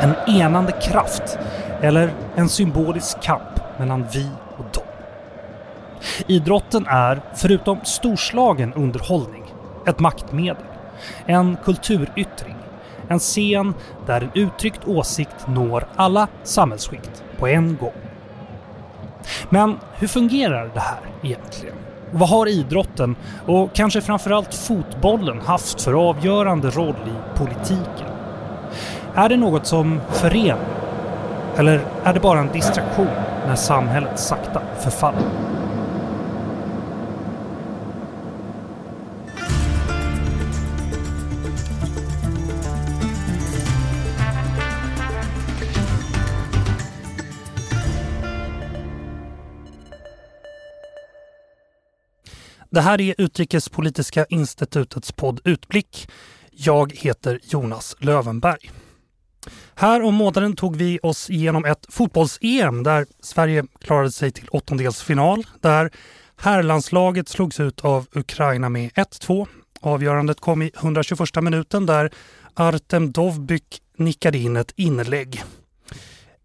En enande kraft eller en symbolisk kamp mellan vi och dem. Idrotten är, förutom storslagen underhållning, ett maktmedel. En kulturyttring. En scen där en uttryckt åsikt når alla samhällsskikt på en gång. Men hur fungerar det här egentligen? Vad har idrotten och kanske framförallt fotbollen haft för avgörande roll i politiken? Är det något som förenar? Eller är det bara en distraktion när samhället sakta förfaller? Det här är Utrikespolitiska institutets podd Utblick. Jag heter Jonas Lövenberg. Här om månaden tog vi oss igenom ett fotbolls-EM där Sverige klarade sig till åttondelsfinal. Där herrlandslaget slogs ut av Ukraina med 1-2. Avgörandet kom i 121 minuten där Artem Dovbyk nickade in ett inlägg.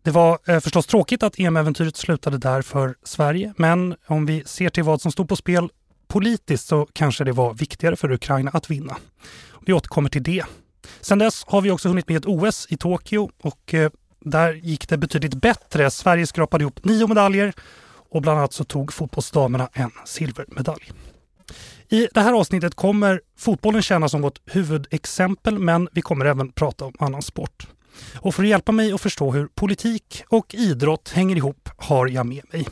Det var eh, förstås tråkigt att EM-äventyret slutade där för Sverige, men om vi ser till vad som stod på spel politiskt så kanske det var viktigare för Ukraina att vinna. Vi återkommer till det. Sen dess har vi också hunnit med ett OS i Tokyo och eh, där gick det betydligt bättre. Sverige skrapade ihop nio medaljer och bland annat så tog fotbollsdamerna en silvermedalj. I det här avsnittet kommer fotbollen tjäna som vårt huvudexempel men vi kommer även prata om annan sport. Och för att hjälpa mig att förstå hur politik och idrott hänger ihop har jag med mig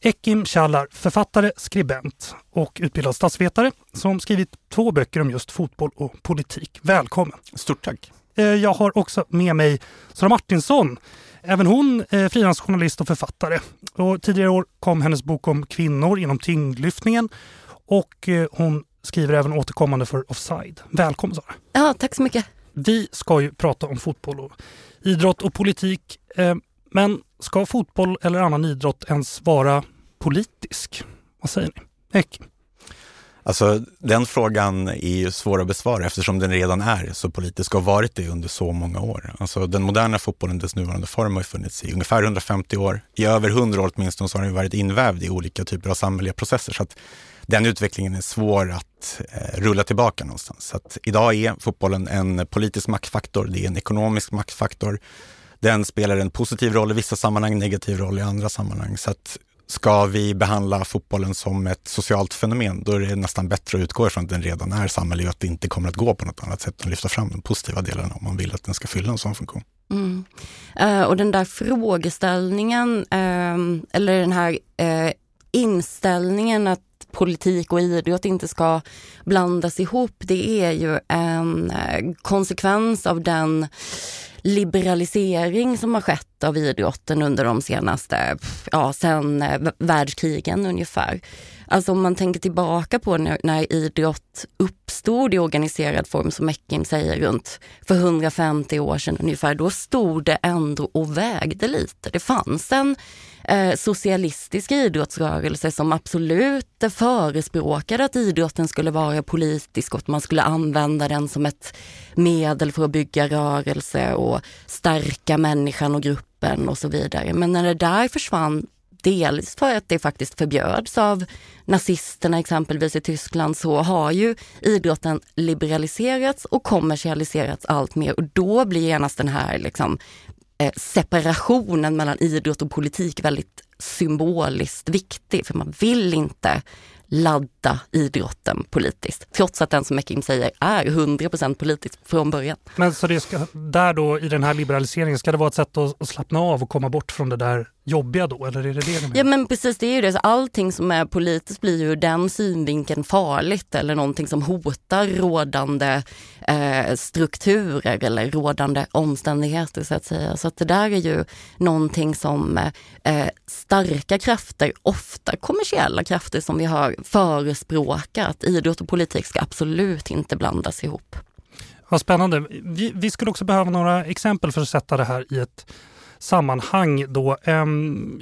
Ekim Çallar, författare, skribent och utbildad statsvetare som skrivit två böcker om just fotboll och politik. Välkommen! Stort tack! Eh, jag har också med mig Sara Martinsson. Även hon är frilansjournalist och författare. Och tidigare år kom hennes bok om kvinnor inom tyngdlyftningen och eh, hon skriver även återkommande för Offside. Välkommen Sara! Ja, tack så mycket! Vi ska ju prata om fotboll och idrott och politik. Eh, men ska fotboll eller annan idrott ens vara politisk? Vad säger ni? Ek? Alltså den frågan är ju svår att besvara eftersom den redan är så politisk och varit det under så många år. Alltså den moderna fotbollen, dess nuvarande form har funnits i ungefär 150 år. I över 100 år åtminstone så har den varit invävd i olika typer av samhälleliga processer. Så att den utvecklingen är svår att eh, rulla tillbaka någonstans. Så att idag är fotbollen en politisk maktfaktor, det är en ekonomisk maktfaktor. Den spelar en positiv roll i vissa sammanhang, negativ roll i andra sammanhang. Så att ska vi behandla fotbollen som ett socialt fenomen, då är det nästan bättre att utgå ifrån att den redan är samhällelig och att det inte kommer att gå på något annat sätt än att lyfta fram de positiva delarna om man vill att den ska fylla en sån funktion. Mm. Uh, och den där frågeställningen, uh, eller den här uh, inställningen att politik och idrott inte ska blandas ihop, det är ju en eh, konsekvens av den liberalisering som har skett av idrotten under de senaste, ja sen eh, världskrigen ungefär. Alltså om man tänker tillbaka på när, när idrott uppstod i organiserad form, som Meckim säger, runt för 150 år sedan ungefär, då stod det ändå och vägde lite. Det fanns en eh, idrottsrörelser som absolut förespråkade att idrotten skulle vara politisk och att man skulle använda den som ett medel för att bygga rörelse och stärka människan och gruppen och så vidare. Men när det där försvann Dels för att det faktiskt förbjöds av nazisterna exempelvis i Tyskland så har ju idrotten liberaliserats och kommersialiserats allt mer och då blir genast den här liksom, Eh, separationen mellan idrott och politik väldigt symboliskt viktig för man vill inte ladda idrotten politiskt. Trots att den som Ekim säger är 100% politisk från början. Men så det ska, där då i den här liberaliseringen, ska det vara ett sätt att, att slappna av och komma bort från det där jobbiga då? Eller är det det Ja men precis, det är ju det. Så allting som är politiskt blir ju den synvinkeln farligt eller någonting som hotar rådande eh, strukturer eller rådande omständigheter så att säga. Så att det där är ju någonting som eh, starka krafter, ofta kommersiella krafter som vi har förespråkat. Idrott och politik ska absolut inte blandas ihop. Vad spännande. Vi, vi skulle också behöva några exempel för att sätta det här i ett sammanhang då.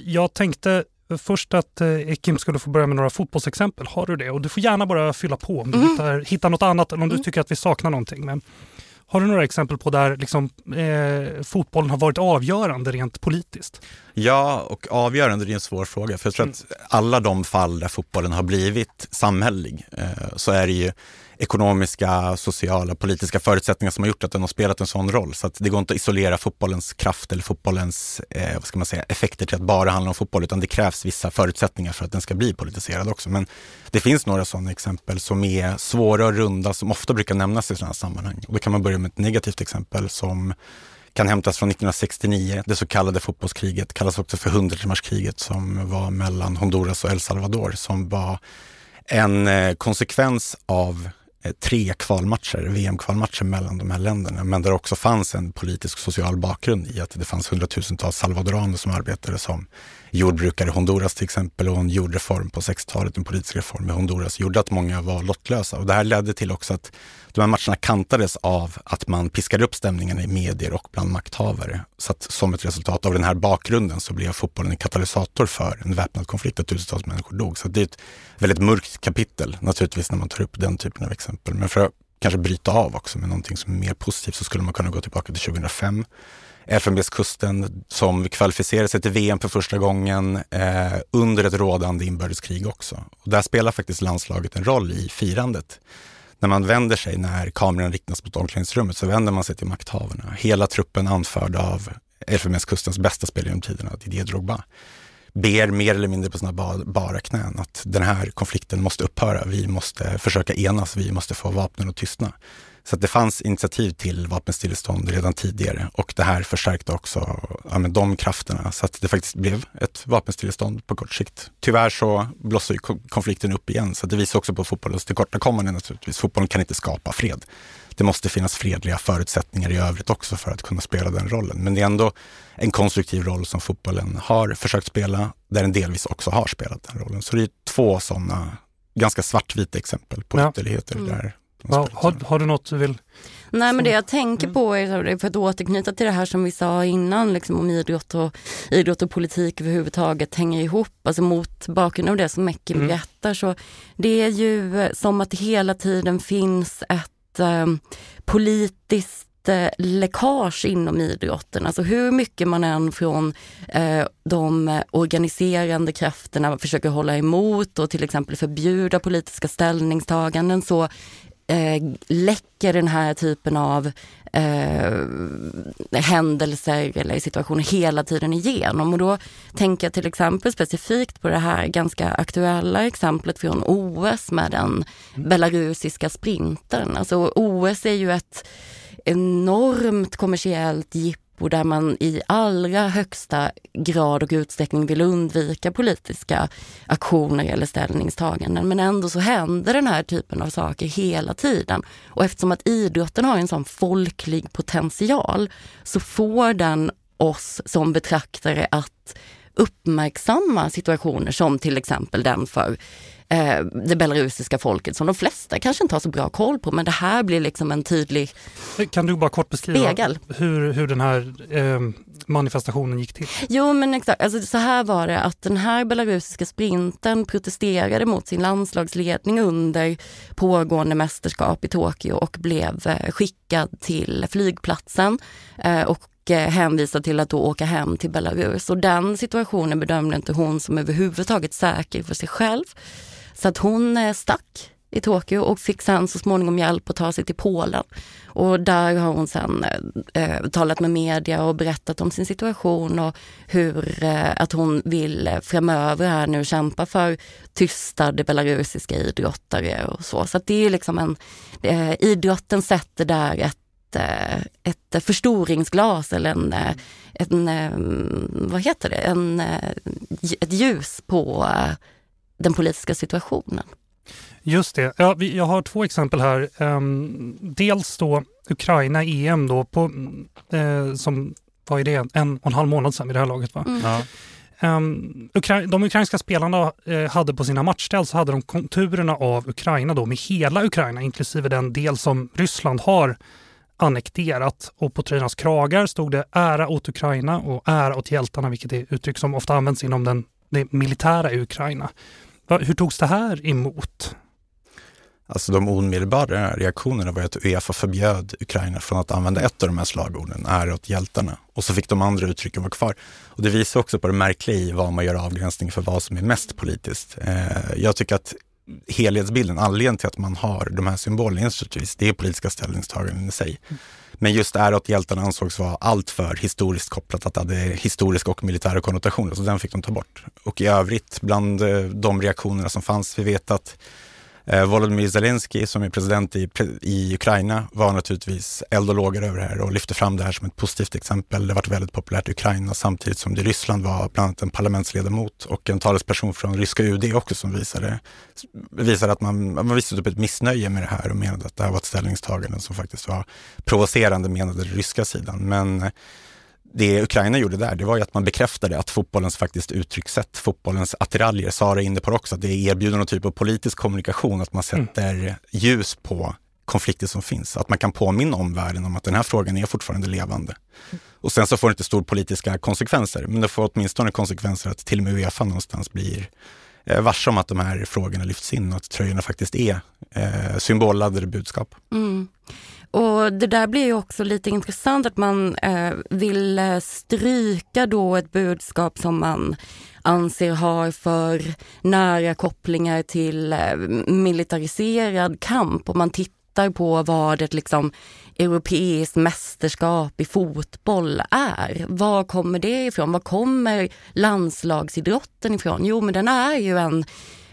Jag tänkte först att eh, Ekim skulle få börja med några fotbollsexempel. Har du det? Och du får gärna bara fylla på om du mm. hittar, hittar något annat eller om du mm. tycker att vi saknar någonting. Men Har du några exempel på där liksom, eh, fotbollen har varit avgörande rent politiskt? Ja, och avgörande är en svår fråga. För jag tror mm. att alla de fall där fotbollen har blivit samhällelig eh, så är det ju ekonomiska, sociala, politiska förutsättningar som har gjort att den har spelat en sån roll. Så att det går inte att isolera fotbollens kraft eller fotbollens eh, vad ska man säga, effekter till att bara handla om fotboll, utan det krävs vissa förutsättningar för att den ska bli politiserad också. Men det finns några sådana exempel som är svåra och runda, som ofta brukar nämnas i sådana här sammanhang. Och då kan man börja med ett negativt exempel som kan hämtas från 1969. Det så kallade fotbollskriget kallas också för hundratimmarskriget som var mellan Honduras och El Salvador som var en eh, konsekvens av Eh, tre kvalmatcher, VM-kvalmatcher mellan de här länderna, men där också fanns en politisk och social bakgrund i att det fanns hundratusentals salvadoraner som arbetade som jordbrukare i Honduras till exempel och en jordreform på 60-talet, en politisk reform i Honduras, gjorde att många var lottlösa. Och det här ledde till också att de här matcherna kantades av att man piskade upp stämningen i medier och bland makthavare. Så att som ett resultat av den här bakgrunden så blev fotbollen en katalysator för en väpnad konflikt där tusentals människor dog. Så det är ett väldigt mörkt kapitel naturligtvis när man tar upp den typen av exempel. Men för att kanske bryta av också med någonting som är mer positivt så skulle man kunna gå tillbaka till 2005 Elfenbenskusten som kvalificerade sig till VM för första gången eh, under ett rådande inbördeskrig också. Och där spelar faktiskt landslaget en roll i firandet. När man vänder sig, när kameran riktas mot omklädningsrummet, så vänder man sig till makthavarna. Hela truppen anförd av Elfenbenskustens bästa spelare genom tiderna, Didier Drogba, ber mer eller mindre på sina bara knän att den här konflikten måste upphöra. Vi måste försöka enas, vi måste få vapnen att tystna. Så det fanns initiativ till vapenstillestånd redan tidigare och det här förstärkte också ja, men de krafterna så att det faktiskt blev ett vapenstillestånd på kort sikt. Tyvärr så blossade konflikten upp igen så det visar också på fotbollens tillkortakommande naturligtvis. Fotbollen kan inte skapa fred. Det måste finnas fredliga förutsättningar i övrigt också för att kunna spela den rollen. Men det är ändå en konstruktiv roll som fotbollen har försökt spela, där den delvis också har spelat den rollen. Så det är två sådana ganska svartvita exempel på ja. ytterligheter mm. där Ja, har, har, du något du vill? Nej men det jag tänker mm. på är, för att återknyta till det här som vi sa innan, liksom om idrott och, idrott och politik överhuvudtaget hänger ihop, alltså mot bakgrund av det som Meckin mm. berättar så det är ju eh, som att det hela tiden finns ett eh, politiskt läckage inom idrotten. Alltså hur mycket man än från eh, de organiserande krafterna försöker hålla emot och till exempel förbjuda politiska ställningstaganden så eh, läcker den här typen av eh, händelser eller situationer hela tiden igenom. Och då tänker jag till exempel specifikt på det här ganska aktuella exemplet från OS med den mm. belarusiska sprintern. Alltså OS är ju ett enormt kommersiellt jippo och där man i allra högsta grad och utsträckning vill undvika politiska aktioner eller ställningstaganden. Men ändå så händer den här typen av saker hela tiden. Och eftersom att idrotten har en sån folklig potential så får den oss som betraktare att uppmärksamma situationer som till exempel den för eh, det belarusiska folket som de flesta kanske inte har så bra koll på men det här blir liksom en tydlig Kan du bara kort beskriva hur, hur den här eh, manifestationen gick till? Jo men exakt, alltså, så här var det att den här belarusiska sprinten protesterade mot sin landslagsledning under pågående mästerskap i Tokyo och blev eh, skickad till flygplatsen eh, och eh, hänvisad till att då åka hem till Belarus. Och den situationen bedömde inte hon som överhuvudtaget säker för sig själv. Så att hon eh, stack i Tokyo och fick sen så småningom hjälp att ta sig till Polen. Och där har hon sen eh, eh talat med media och berättat om sin situation och hur eh, att hon vill eh, framöver här nu kämpa för tystade belarusiska idrottare och så. Så det är liksom en, eh, idrotten sätter där ett, eh, ett förstoringsglas eller en, en vad heter det, en, ett ljus på den politiska situationen. Just det. Ja, vi, jag har två exempel här. Um, dels då Ukraina-EM då på, uh, som var det, en och en halv månad sedan vid det här laget. Va? Mm. Ja. Um, Ukra de ukrainska spelarna uh, hade på sina matchställ så hade de konturerna av Ukraina då med hela Ukraina inklusive den del som Ryssland har annekterat och på tröjornas kragar stod det ära åt Ukraina och ära åt hjältarna vilket är uttryck som ofta används inom den, det militära i Ukraina. Hur togs det här emot? Alltså de omedelbara reaktionerna var att Uefa förbjöd Ukraina från att använda ett av de här slagorden, ära åt hjältarna. Och så fick de andra uttrycken vara kvar. Och det visar också på det märkliga i vad man gör avgränsning för vad som är mest politiskt. Eh, jag tycker att helhetsbilden, anledningen till att man har de här symbolerna, det är politiska ställningstaganden i sig. Men just ära hjältarna ansågs vara alltför historiskt kopplat, att det hade historiska och militära konnotationer, så den fick de ta bort. Och i övrigt, bland eh, de reaktionerna som fanns, vi vet att Eh, Volodymyr Zelensky som är president i, i Ukraina var naturligtvis eld och lågor över det här och lyfte fram det här som ett positivt exempel. Det varit väldigt populärt i Ukraina samtidigt som det i Ryssland var bland annat en parlamentsledamot och en talesperson från ryska UD också som visade, visade att man, man visade upp typ ett missnöje med det här och menade att det här var ett ställningstagande som faktiskt var provocerande menade den ryska sidan. Men det Ukraina gjorde där, det var ju att man bekräftade att fotbollens faktiskt uttryckssätt, fotbollens attiraljer, Sara är inne på det också, att det erbjuder någon typ av politisk kommunikation, att man mm. sätter mm. ljus på konflikter som finns. Att man kan påminna omvärlden om att den här frågan är fortfarande levande. Och sen så får det inte stora politiska konsekvenser, men det får åtminstone konsekvenser att till och med Uefa någonstans blir eh, varse om att de här frågorna lyfts in och att tröjorna faktiskt är eh, symbolladdade budskap. Mm. Och det där blir ju också lite intressant att man eh, vill eh, stryka då ett budskap som man anser har för nära kopplingar till eh, militariserad kamp. Och man tittar på vad ett liksom europeiskt mästerskap i fotboll är. Var kommer det ifrån? Var kommer landslagsidrotten ifrån? Jo, men den är ju en,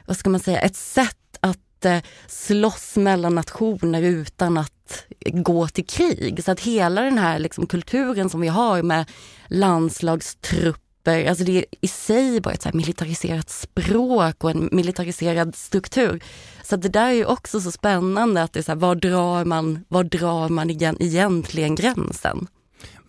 vad ska man säga, ett sätt att eh, slåss mellan nationer utan att gå till krig. Så att hela den här liksom kulturen som vi har med landslagstrupper, alltså det är i sig bara ett så militariserat språk och en militariserad struktur. Så det där är ju också så spännande att det är så här, var drar man, var drar man egentligen gränsen?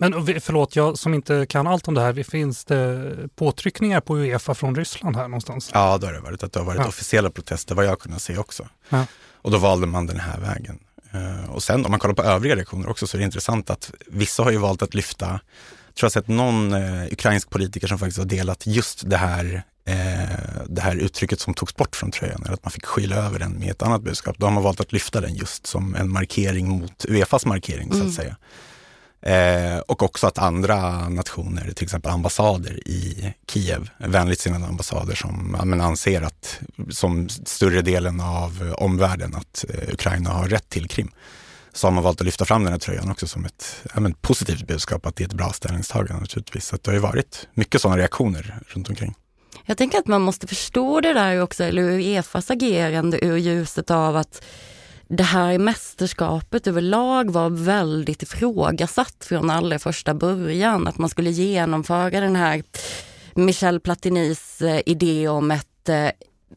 Men förlåt, jag som inte kan allt om det här, finns det påtryckningar på Uefa från Ryssland här någonstans? Ja, det har det varit. Att det har varit ja. officiella protester, vad jag kunnat se också. Ja. Och då valde man den här vägen. Uh, och sen om man kollar på övriga reaktioner också så är det intressant att vissa har ju valt att lyfta, jag tror jag sett någon uh, ukrainsk politiker som faktiskt har delat just det här uh, det här uttrycket som togs bort från tröjan, eller att man fick skyla över den med ett annat budskap. Då har man valt att lyfta den just som en markering mot Uefas markering mm. så att mm. säga. Eh, och också att andra nationer, till exempel ambassader i Kiev, vänligt sinnade ambassader som ja, men anser att, som större delen av omvärlden, att eh, Ukraina har rätt till Krim. Så har man valt att lyfta fram den här tröjan också som ett ja, men positivt budskap, att det är ett bra ställningstagande naturligtvis. Så det har ju varit mycket sådana reaktioner runt omkring. Jag tänker att man måste förstå det där också, eller Uefas agerande ur ljuset av att det här mästerskapet överlag var väldigt ifrågasatt från allra första början. Att man skulle genomföra den här Michel Platinis eh, idé om eh,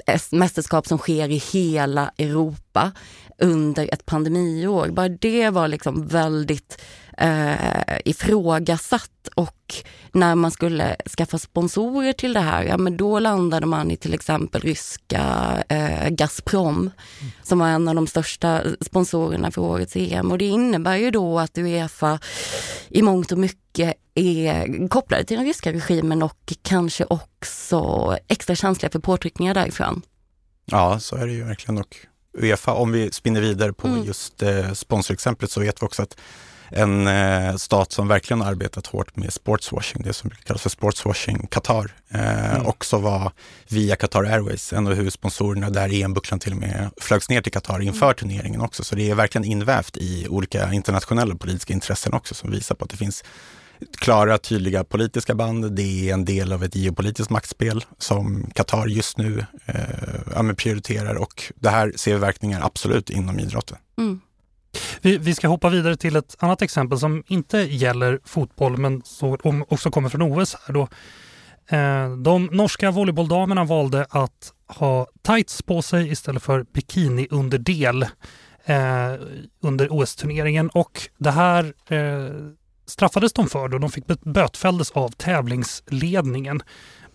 ett mästerskap som sker i hela Europa under ett pandemiår. Bara det var liksom väldigt eh, ifrågasatt och när man skulle skaffa sponsorer till det här, ja men då landade man i till exempel ryska eh, Gazprom mm. som var en av de största sponsorerna för årets EM och det innebär ju då att Uefa i mångt och mycket är kopplade till den ryska regimen och kanske också extra känsliga för påtryckningar därifrån. Ja, så är det ju verkligen. Och Uefa, om vi spinner vidare på mm. just eh, sponsorexemplet så vet vi också att en eh, stat som verkligen arbetat hårt med sportswashing, det som kallas för sportswashing, Qatar, eh, mm. också var via Qatar Airways, en av huvudsponsorerna där EM-bucklan till och med flögs ner till Qatar inför mm. turneringen också. Så det är verkligen invävt i olika internationella politiska intressen också som visar på att det finns klara, tydliga politiska band. Det är en del av ett geopolitiskt maktspel som Qatar just nu eh, prioriterar och det här ser verkningar absolut inom idrotten. Mm. Vi, vi, ska hoppa vidare till ett annat exempel som inte gäller fotboll men som också kommer från OS. Här då. Eh, de norska volleybolldamerna valde att ha tights på sig istället för bikiniunderdel eh, under OS-turneringen och det här eh, straffades de för då de fick bötfälldes av tävlingsledningen.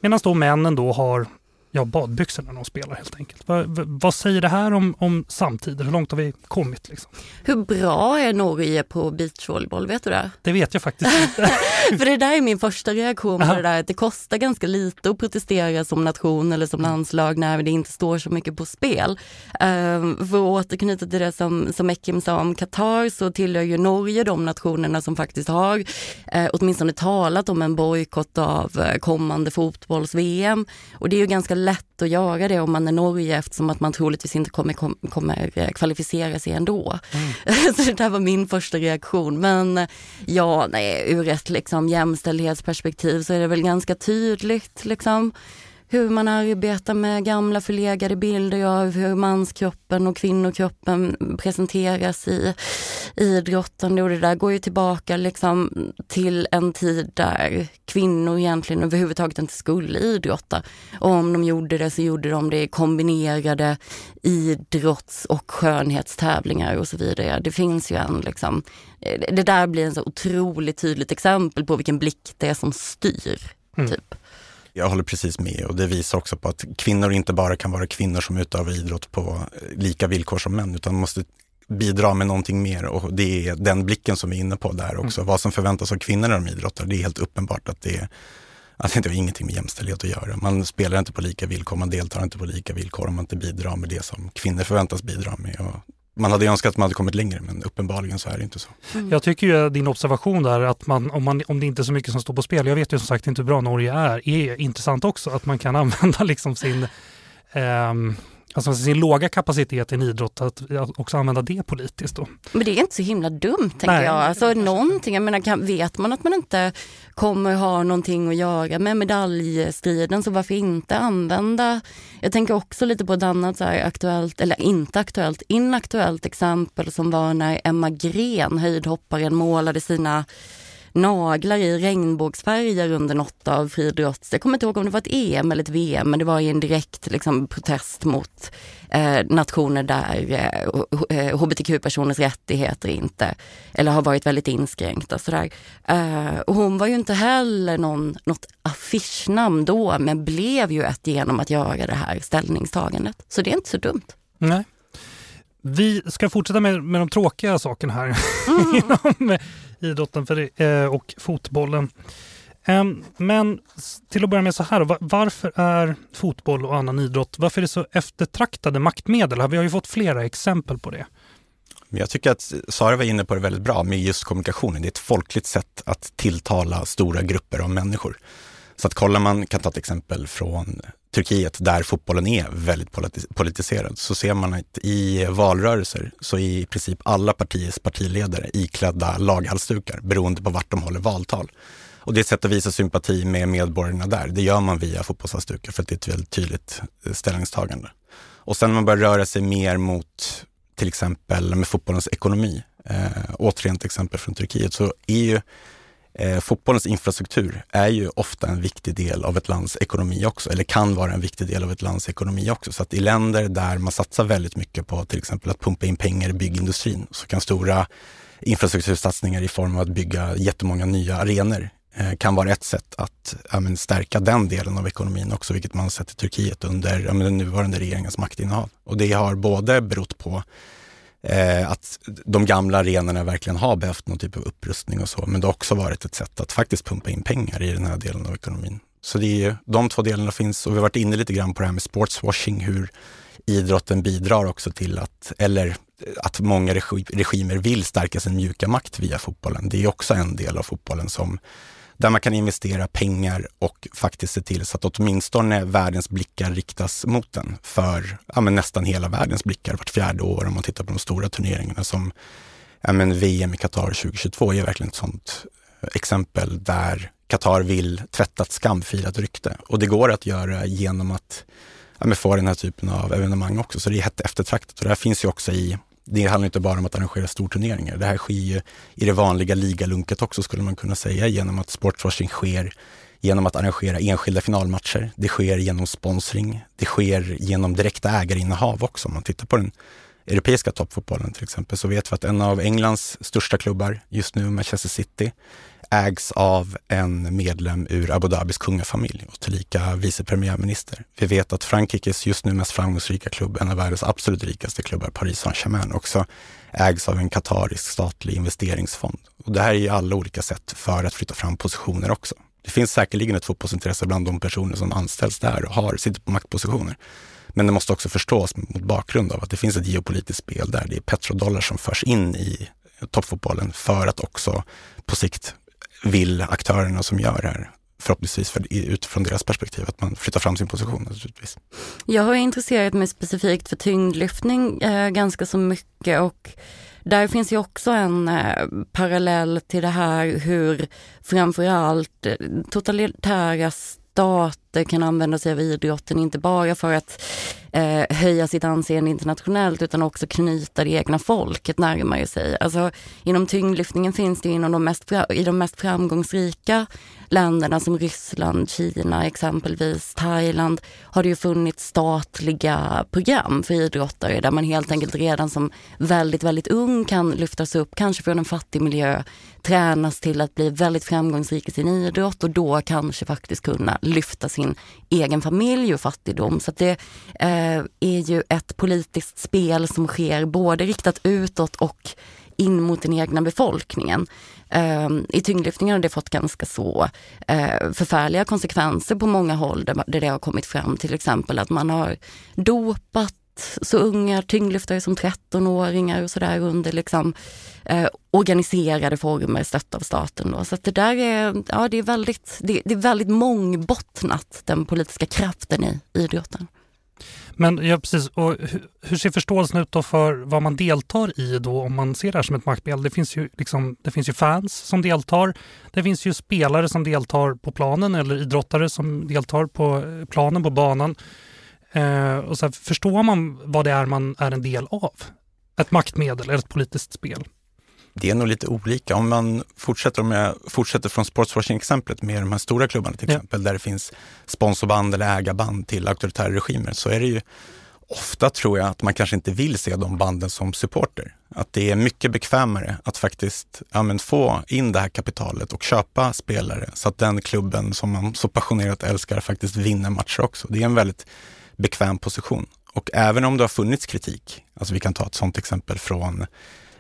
Medan då männen då har ja, badbyxor när de spelar helt enkelt. Va, va, vad säger det här om, om samtiden? Hur långt har vi kommit? Liksom? Hur bra är Norge på beachvolleyboll? Vet du det? Det vet jag faktiskt inte. För det där är min första reaktion på det där att det kostar ganska lite att protestera som nation eller som landslag när det inte står så mycket på spel. Uh, för att återknyta till det som, som Ekim sa om Qatar så tillhör ju Norge de nationerna som faktiskt har uh, åtminstone talat om en bojkott av uh, kommande fotbolls-VM. Och det är ju ganska lätt att göra det om man är Norge eftersom att man troligtvis inte kommer, kom, kommer eh, kvalificera sig ändå. Mm. så det där var min första reaktion. Men ja, nej, ur ett liksom jämställdhetsperspektiv så är det väl ganska tydligt liksom hur man arbetar med gamla förlegade bilder av hur manskroppen och kvinnokroppen presenteras i idrottande och det där går ju tillbaka liksom till en tid där kvinnor egentligen överhuvudtaget inte skulle idrotta. Och om de gjorde det så gjorde de det i kombinerade idrotts och skönhetstävlingar och så vidare. Det finns ju en liksom, det där blir en så otroligt tydligt exempel på vilken blick det är som styr. Mm. Typ. Jag håller precis med och det visar också på att kvinnor inte bara kan vara kvinnor som utövar idrott på eh, lika villkor som män utan måste bidra med någonting mer och det är den blicken som vi är inne på där också. Mm. Vad som förväntas av kvinnor när de idrottar, det är helt uppenbart att det, att det har ingenting med jämställdhet att göra. Man spelar inte på lika villkor, man deltar inte på lika villkor om man inte bidrar med det som kvinnor förväntas bidra med. Och man hade önskat att man hade kommit längre men uppenbarligen så är det inte så. Mm. Jag tycker ju din observation där att man om, man, om det inte är så mycket som står på spel, jag vet ju som sagt inte hur bra Norge är, är intressant också. Att man kan använda liksom sin eh, alltså sin låga kapacitet i en idrott, att också använda det politiskt. Då. Men det är inte så himla dumt tänker Nej. jag. Alltså någonting, jag menar, kan, vet man att man inte kommer ha någonting att göra med medaljstriden så varför inte använda, jag tänker också lite på ett annat så aktuellt, eller inte aktuellt, inaktuellt exempel som var när Emma Gren, höjdhopparen, målade sina naglar i regnbågsfärger under något av friidrotts... Jag kommer inte ihåg om det var ett EM eller ett VM, men det var i en direkt liksom, protest mot eh, nationer där eh, hbtq-personers eh, rättigheter inte, eller har varit väldigt inskränkta. Sådär. Eh, och hon var ju inte heller någon, något affischnamn då, men blev ju ett genom att göra det här ställningstagandet. Så det är inte så dumt. Nej. Vi ska fortsätta med, med de tråkiga sakerna här mm. inom idrotten för, eh, och fotbollen. Um, men till att börja med så här, varför är fotboll och annan idrott, varför är det så eftertraktade maktmedel? Vi har ju fått flera exempel på det. Jag tycker att Sara var inne på det väldigt bra med just kommunikationen. Det är ett folkligt sätt att tilltala stora grupper av människor. Så att kollar man, kan ta ett exempel från Turkiet där fotbollen är väldigt politiserad så ser man att i valrörelser så är i princip alla partiers partiledare iklädda laghalsdukar beroende på vart de håller valtal. Och det är ett sätt att visa sympati med medborgarna där. Det gör man via fotbollshalsdukar för att det är ett väldigt tydligt eh, ställningstagande. Och sen när man börjar röra sig mer mot till exempel med fotbollens ekonomi, eh, återigen ett exempel från Turkiet, så är ju Eh, fotbollens infrastruktur är ju ofta en viktig del av ett lands ekonomi också, eller kan vara en viktig del av ett lands ekonomi också. Så att i länder där man satsar väldigt mycket på till exempel att pumpa in pengar i byggindustrin så kan stora infrastruktursatsningar i form av att bygga jättemånga nya arenor eh, kan vara ett sätt att ja, men, stärka den delen av ekonomin också, vilket man sett i Turkiet under ja, men, den nuvarande regeringens maktinnehav. Och det har både berott på eh, att de gamla arenorna verkligen har behövt någon typ av upprustning och så, men det har också varit ett sätt att faktiskt pumpa in pengar i den här delen av ekonomin. Så det är ju, de två delarna finns och vi har varit inne lite grann på det här med sportswashing, hur idrotten bidrar också till att, eller att många regimer vill stärka sin mjuka makt via fotbollen. Det är också en del av fotbollen som där man kan investera pengar och faktiskt se till så att åtminstone världens blickar riktas mot den för ja, nästan hela världens blickar vart fjärde år om man tittar på de stora turneringarna som ja, men VM i Qatar 2022 är verkligen ett sånt exempel där Qatar vill tvätta ett skamfilat rykte och det går att göra genom att ja, få den här typen av evenemang också. Så det är hett eftertraktat och det här finns ju också i det handlar inte bara om att arrangera storturneringar. Det här sker ju i det vanliga ligalunket också skulle man kunna säga genom att sportswashing sker genom att arrangera enskilda finalmatcher. Det sker genom sponsring. Det sker genom direkta ägarinnehav också. Om man tittar på den europeiska toppfotbollen till exempel, så vet vi att en av Englands största klubbar just nu, Manchester City, ägs av en medlem ur Abu Dhabis kungafamilj och tillika vice premiärminister. Vi vet att Frankrikes just nu mest framgångsrika klubb, en av världens absolut rikaste klubbar, Paris Saint-Germain, också ägs av en katarisk statlig investeringsfond. Och det här är ju alla olika sätt för att flytta fram positioner också. Det finns säkerligen ett fotbollsintresse bland de personer som anställs där och har, sitter på maktpositioner. Men det måste också förstås mot bakgrund av att det finns ett geopolitiskt spel där det är petrodollar som förs in i toppfotbollen för att också på sikt vill aktörerna som gör det här förhoppningsvis för, utifrån deras perspektiv, att man flyttar fram sin position naturligtvis. Jag har intresserat mig specifikt för tyngdlyftning eh, ganska så mycket och där finns ju också en eh, parallell till det här hur framförallt eh, totalitära stat idrotter kan använda sig av idrotten, inte bara för att eh, höja sitt anseende internationellt utan också knyta det egna folket närmare sig. Alltså, inom tyngdlyftningen finns det inom de mest, i de mest framgångsrika länderna som Ryssland, Kina exempelvis, Thailand har det ju funnits statliga program för idrottare där man helt enkelt redan som väldigt, väldigt ung kan lyftas upp, kanske från en fattig miljö, tränas till att bli väldigt framgångsrik i sin idrott och då kanske faktiskt kunna lyfta sin sin egen familj ur fattigdom. Så det eh, är ju ett politiskt spel som sker både riktat utåt och in mot den egna befolkningen. Eh, I tyngdlyftningen har det fått ganska så eh, förfärliga konsekvenser på många håll där, där det har kommit fram till exempel att man har dopat så unga tyngdlyftare som 13-åringar och sådär under liksom, eh, organiserade former stött av staten. Då. Så det där är, ja, det är, väldigt, det, det, är väldigt mångbottnat, den politiska kraften i idrotten. Men ja, precis. Och hur, ser förståelsen ut då för vad man deltar i då om man ser det här som ett maktspel? Det finns ju, liksom, det finns ju fans som deltar. Det finns ju spelare som deltar på planen eller idrottare som deltar på eh, planen, på banan. Eh, och så här, förstår man vad det är man är en del av? Ett maktmedel eller ett politiskt spel? Det är nog lite olika. Om man fortsätter, om jag fortsätter från sportswashing-exemplet med de här stora klubbarna till exempel, ja. där det finns sponsorband eller ägarband till auktoritära regimer, så är det ju ofta tror jag att man kanske inte vill se de banden som supporter. Att det är mycket bekvämare att faktiskt ja, men, få in det här kapitalet och köpa spelare så att den klubben som man så passionerat älskar faktiskt vinner matcher också. Det är en väldigt bekväm position. Och även om det har funnits kritik, alltså vi kan ta ett sådant exempel från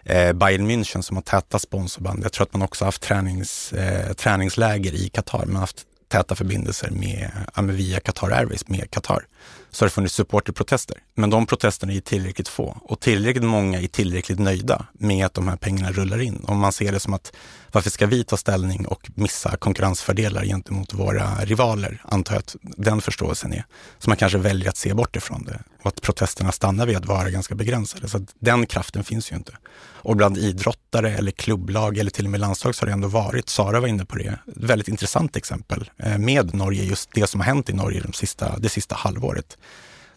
eh, Bayern München som har täta sponsorband. Jag tror att man också haft tränings, eh, träningsläger i Qatar. Man har haft täta förbindelser med, via Qatar Airways med Qatar så har det funnits supporterprotester. Men de protesterna är tillräckligt få och tillräckligt många är tillräckligt nöjda med att de här pengarna rullar in. Om man ser det som att varför ska vi ta ställning och missa konkurrensfördelar gentemot våra rivaler, antar jag att den förståelsen är. Så man kanske väljer att se bort ifrån det och att protesterna stannar vid att vara ganska begränsade. Så den kraften finns ju inte. Och bland idrottare eller klubblag eller till och med landslag så har det ändå varit, Sara var inne på det, ett väldigt intressant exempel eh, med Norge, just det som har hänt i Norge de sista, det sista halvåret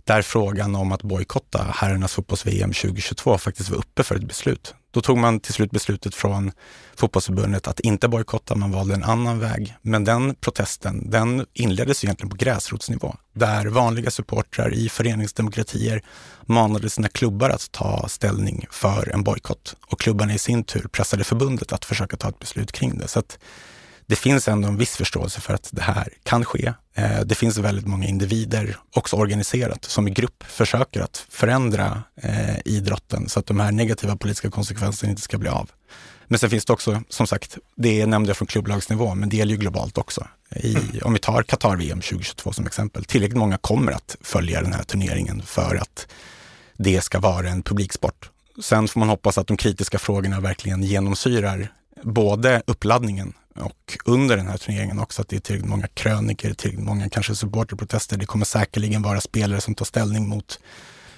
där frågan om att bojkotta herrarnas fotbolls-VM 2022 faktiskt var uppe för ett beslut. Då tog man till slut beslutet från fotbollsförbundet att inte bojkotta, man valde en annan väg. Men den protesten, den inleddes egentligen på gräsrotsnivå, där vanliga supportrar i föreningsdemokratier manade sina klubbar att ta ställning för en bojkott. Och klubbarna i sin tur pressade förbundet att försöka ta ett beslut kring det. Så att det finns ändå en viss förståelse för att det här kan ske. Eh, det finns väldigt många individer, också organiserat, som i grupp försöker att förändra eh, idrotten så att de här negativa politiska konsekvenserna inte ska bli av. Men sen finns det också, som sagt, det nämnde jag från klubblagsnivå, men det gäller ju globalt också. I, mm. Om vi tar Qatar-VM 2022 som exempel, tillräckligt många kommer att följa den här turneringen för att det ska vara en publiksport. Sen får man hoppas att de kritiska frågorna verkligen genomsyrar både uppladdningen och under den här turneringen också att det är tillräckligt många kröniker, tillräckligt många kanske supporterprotester. Det kommer säkerligen vara spelare som tar ställning mot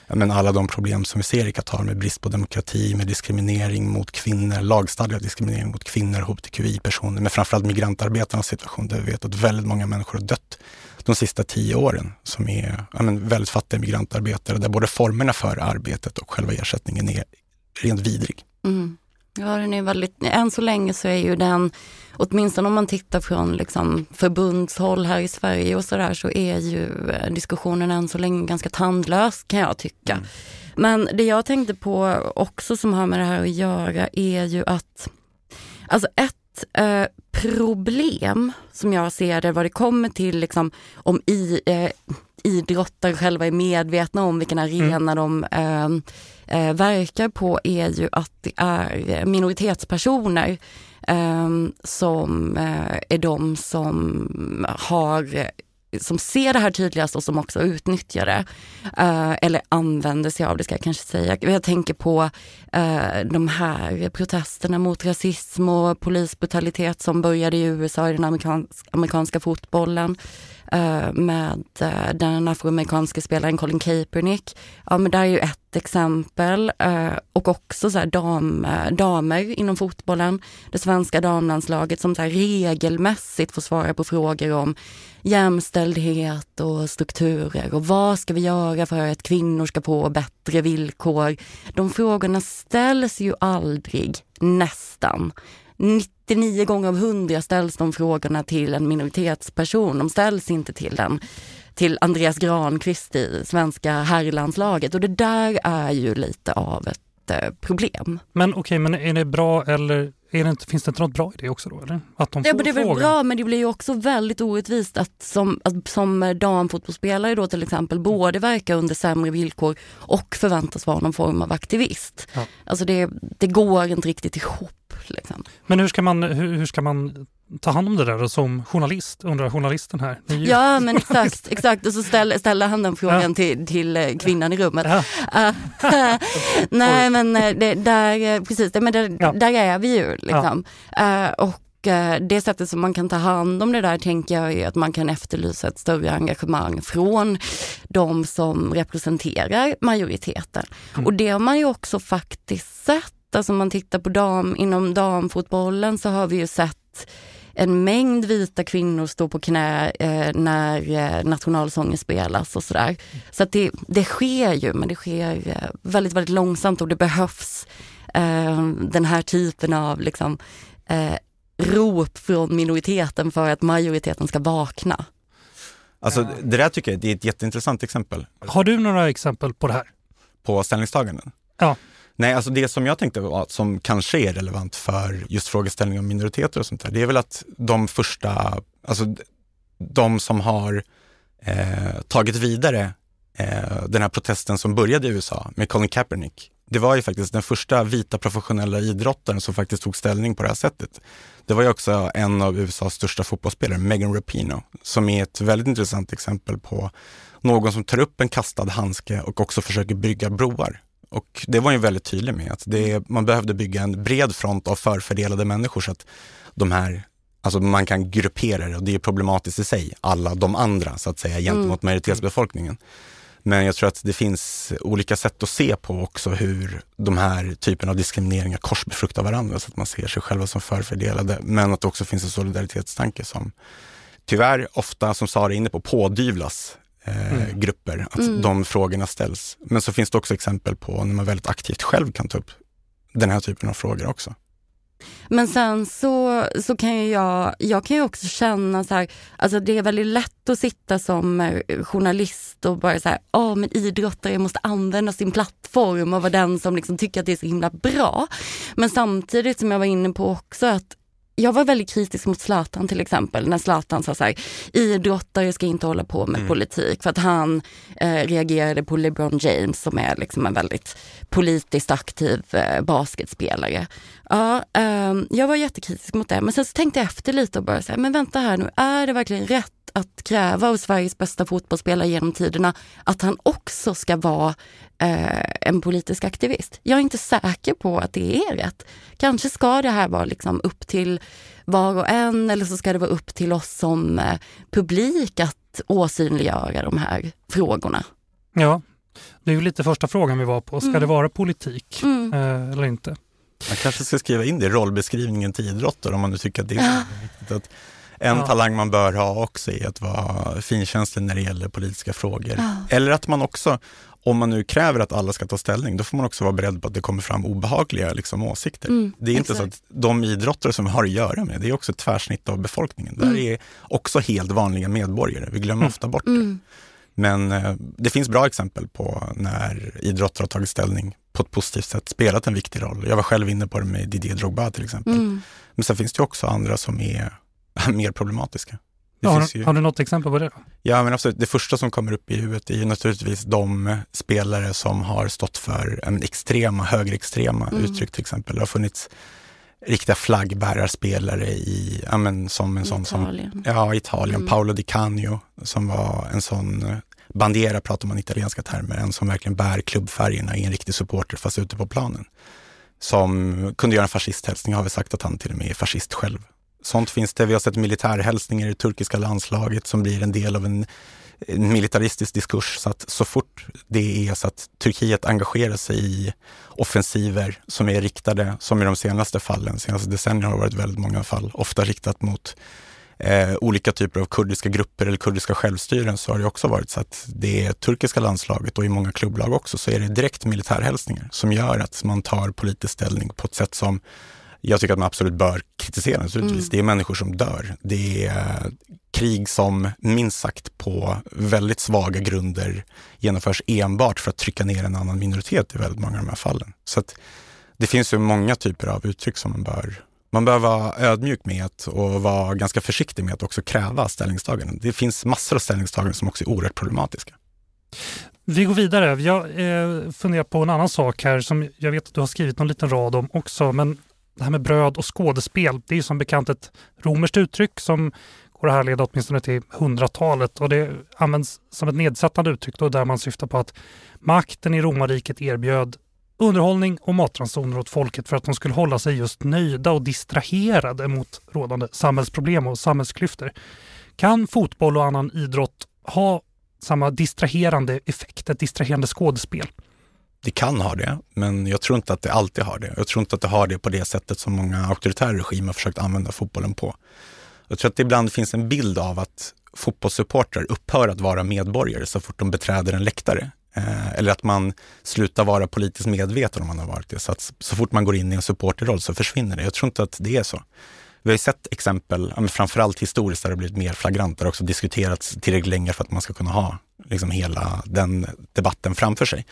men alla de problem som vi ser i Qatar med brist på demokrati, med diskriminering mot kvinnor, lagstadgad diskriminering mot kvinnor, hbtqi-personer, men framförallt migrantarbetarnas situation där vi vet att väldigt många människor har dött de sista tio åren som är men väldigt fattiga migrantarbetare där både formerna för arbetet och själva ersättningen är rent vidrig. Mm. Ja, den är väldigt, än så länge så är ju den, åtminstone om man tittar från liksom förbundshåll här i Sverige och sådär, så är ju eh, diskussionen än så länge ganska tandlös kan jag tycka. Mm. Men det jag tänkte på också som har med det här att göra är ju att Alltså ett eh, problem som jag ser det vad det kommer till liksom, om i, eh, idrottare själva är medvetna om vilken arena mm. de eh, eh, verkar på är ju att det är eh, minoritetspersoner eh, som eh, är de som har eh, som ser det här tydligast och som också utnyttjar det. Eh, eller använder sig av det ska jag kanske säga. Jag tänker på de här protesterna mot rasism och polisbrutalitet som började i USA i den amerikanska fotbollen. Eh, med eh, den afroamerikanske spelaren Colin Kaepernick. Ja men där är ju ett exempel. Eh, och också så dam, damer inom fotbollen. Det svenska damlandslaget som så regelmässigt får svara på frågor om jämställdhet och strukturer och vad ska vi göra för att kvinnor ska få bättre villkor? De frågorna ställs ju aldrig, nästan. 99 gånger av 100 ställs de frågorna till en minoritetsperson. De ställs inte till en till Andreas Granqvist i svenska herrlandslaget och det där är ju lite av ett eh, problem. Men okej, okay, men är det bra eller det inte, finns det inte något bra i det också då? Eller? Att de får ja, det är väl bra men det blir ju också väldigt orättvist att som, att, som damfotbollsspelare då till exempel både verka under sämre villkor och förväntas vara någon form av aktivist. Ja. Alltså det, det går inte riktigt ihop. Liksom. Men hur ska man, hur, hur ska man ta hand om det där som journalist, undrar journalisten här. Ja men exakt, exakt. och så ställer, ställer han den frågan ja. till, till eh, kvinnan i rummet. Ja. Uh, nej men eh, det, där, precis, men där, ja. där är vi ju liksom. Uh, och det sättet som man kan ta hand om det där tänker jag är att man kan efterlysa ett större engagemang från de som representerar majoriteten. Mm. Och det har man ju också faktiskt sett. Alltså om man tittar på dam, inom damfotbollen så har vi ju sett en mängd vita kvinnor står på knä eh, när eh, nationalsången spelas och sådär. Så att det, det sker ju, men det sker eh, väldigt, väldigt långsamt och det behövs eh, den här typen av liksom, eh, rop från minoriteten för att majoriteten ska vakna. Alltså det där tycker jag är ett jätteintressant exempel. Har du några exempel på det här? På ställningstaganden? Ja. Nej, alltså det som jag tänkte var, som kanske är relevant för just frågeställningar om minoriteter och sånt där, det är väl att de första, alltså de som har eh, tagit vidare eh, den här protesten som började i USA med Colin Kaepernick. Det var ju faktiskt den första vita professionella idrottaren som faktiskt tog ställning på det här sättet. Det var ju också en av USAs största fotbollsspelare, Megan Rapinoe, som är ett väldigt intressant exempel på någon som tar upp en kastad handske och också försöker bygga broar. Och det var ju väldigt tydlig med att det, man behövde bygga en bred front av förfördelade människor så att de här, alltså man kan gruppera det och det är problematiskt i sig, alla de andra så att säga gentemot mm. majoritetsbefolkningen. Men jag tror att det finns olika sätt att se på också hur de här typen av diskrimineringar korsbefruktar varandra så att man ser sig själva som förfördelade. Men att det också finns en solidaritetstanke som tyvärr ofta, som Sara är inne på, pådyvlas eh, mm. grupper, att mm. de frågorna ställs. Men så finns det också exempel på när man väldigt aktivt själv kan ta upp den här typen av frågor också. Men sen så, så kan ju jag, jag kan ju också känna så här, alltså det är väldigt lätt att sitta som eh, journalist och bara så här, ja oh, men idrottare måste använda sin plattform och vara den som liksom tycker att det är så himla bra. Men samtidigt som jag var inne på också att jag var väldigt kritisk mot Zlatan till exempel, när Zlatan sa så här, idrottare ska inte hålla på med mm. politik, för att han eh, reagerade på LeBron James som är liksom en väldigt politiskt aktiv eh, basketspelare. Ja, eh, jag var jättekritisk mot det, men sen så tänkte jag efter lite och bara säga, men vänta här nu, är det verkligen rätt att kräva av Sveriges bästa fotbollsspelare genom tiderna att han också ska vara eh, en politisk aktivist. Jag är inte säker på att det är rätt. Kanske ska det här vara liksom upp till var och en eller så ska det vara upp till oss som eh, publik att åsynliggöra de här frågorna. Ja, det är ju lite första frågan vi var på. Ska mm. det vara politik mm. eh, eller inte? Man kanske ska skriva in det i rollbeskrivningen till idrotter om man nu tycker att det är viktigt. Att en ja. talang man bör ha också är att vara finkänslig när det gäller politiska frågor. Ja. Eller att man också, om man nu kräver att alla ska ta ställning, då får man också vara beredd på att det kommer fram obehagliga liksom, åsikter. Mm, det är exakt. inte så att de idrottare som vi har att göra med, det är också ett tvärsnitt av befolkningen. Mm. Där är också helt vanliga medborgare, vi glömmer mm. ofta bort det. Mm. Men eh, det finns bra exempel på när idrottare har tagit ställning på ett positivt sätt, spelat en viktig roll. Jag var själv inne på det med Didier Drogba till exempel. Mm. Men sen finns det också andra som är mer problematiska. Ja, har, ju... har, du något exempel på det? Då? Ja, men absolut. Det första som kommer upp i huvudet är ju naturligtvis de spelare som har stått för en extrema, högerextrema mm. uttryck till exempel. Det har funnits riktiga flaggbärarspelare i, ja men som en sån Italien. som, ja Italien, mm. Paolo Di Canio som var en sån, bandera pratar man italienska termer, en som verkligen bär klubbfärgerna i en riktig supporter fast ute på planen. Som kunde göra en fascisthälsning, har vi sagt att han till och med är fascist själv. Sånt finns det. Vi har sett militärhälsningar i det turkiska landslaget som blir en del av en, en militaristisk diskurs. Så att så fort det är så att Turkiet engagerar sig i offensiver som är riktade, som i de senaste fallen, senaste decennierna har det varit väldigt många fall, ofta riktat mot eh, olika typer av kurdiska grupper eller kurdiska självstyren så har det också varit så att det turkiska landslaget och i många klubblag också så är det direkt militärhälsningar som gör att man tar politisk ställning på ett sätt som jag tycker att man absolut bör kritisera naturligtvis. Mm. Det är människor som dör. Det är krig som minst sagt på väldigt svaga grunder genomförs enbart för att trycka ner en annan minoritet i väldigt många av de här fallen. Så att det finns ju många typer av uttryck som man bör man bör vara ödmjuk med att, och vara ganska försiktig med att också kräva ställningstaganden. Det finns massor av ställningstaganden som också är oerhört problematiska. Vi går vidare. Jag eh, funderar på en annan sak här som jag vet att du har skrivit någon liten rad om också. Men det här med bröd och skådespel, det är som bekant ett romerskt uttryck som går att härleda åtminstone till hundratalet och det används som ett nedsättande uttryck då, där man syftar på att makten i romarriket erbjöd underhållning och matransoner åt folket för att de skulle hålla sig just nöjda och distraherade mot rådande samhällsproblem och samhällsklyftor. Kan fotboll och annan idrott ha samma distraherande effekt, ett distraherande skådespel? Det kan ha det, men jag tror inte att det alltid har det. Jag tror inte att det har det på det sättet som många auktoritära regimer försökt använda fotbollen på. Jag tror att det ibland finns en bild av att fotbollssupportrar upphör att vara medborgare så fort de beträder en läktare. Eh, eller att man slutar vara politiskt medveten om man har varit det. Så att så fort man går in i en supporterroll så försvinner det. Jag tror inte att det är så. Vi har ju sett exempel, framförallt historiskt, där det blivit mer flagrant, där det också diskuterats tillräckligt länge för att man ska kunna ha liksom hela den debatten framför sig.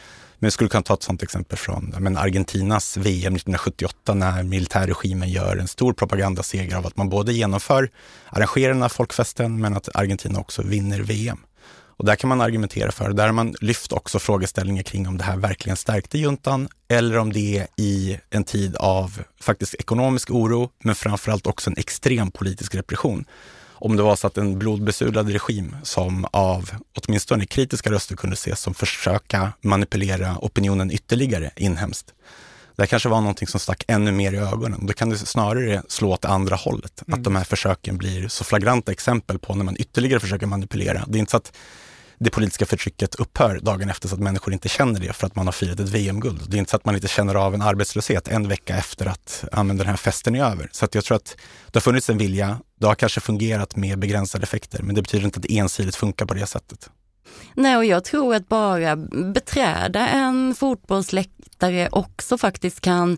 Men jag skulle kunna ta ett sådant exempel från men Argentinas VM 1978 när militärregimen gör en stor propagandaseger av att man både genomför, arrangerar den här folkfesten men att Argentina också vinner VM. Och där kan man argumentera för, där har man lyft också frågeställningar kring om det här verkligen stärkte juntan eller om det är i en tid av faktiskt ekonomisk oro men framförallt också en extrem politisk repression om det var så att en blodbesudlad regim som av åtminstone kritiska röster kunde ses som försöka manipulera opinionen ytterligare inhemskt. Det kanske var någonting som stack ännu mer i ögonen. Då kan det snarare slå åt andra hållet. Mm. Att de här försöken blir så flagranta exempel på när man ytterligare försöker manipulera. Det är inte så att det politiska förtrycket upphör dagen efter så att människor inte känner det för att man har firat ett VM-guld. Det är inte så att man inte känner av en arbetslöshet en vecka efter att den här festen är över. Så att jag tror att det har funnits en vilja. Det har kanske fungerat med begränsade effekter, men det betyder inte att det ensidigt funkar på det sättet. Nej, och jag tror att bara beträda en fotbollsläktare också faktiskt kan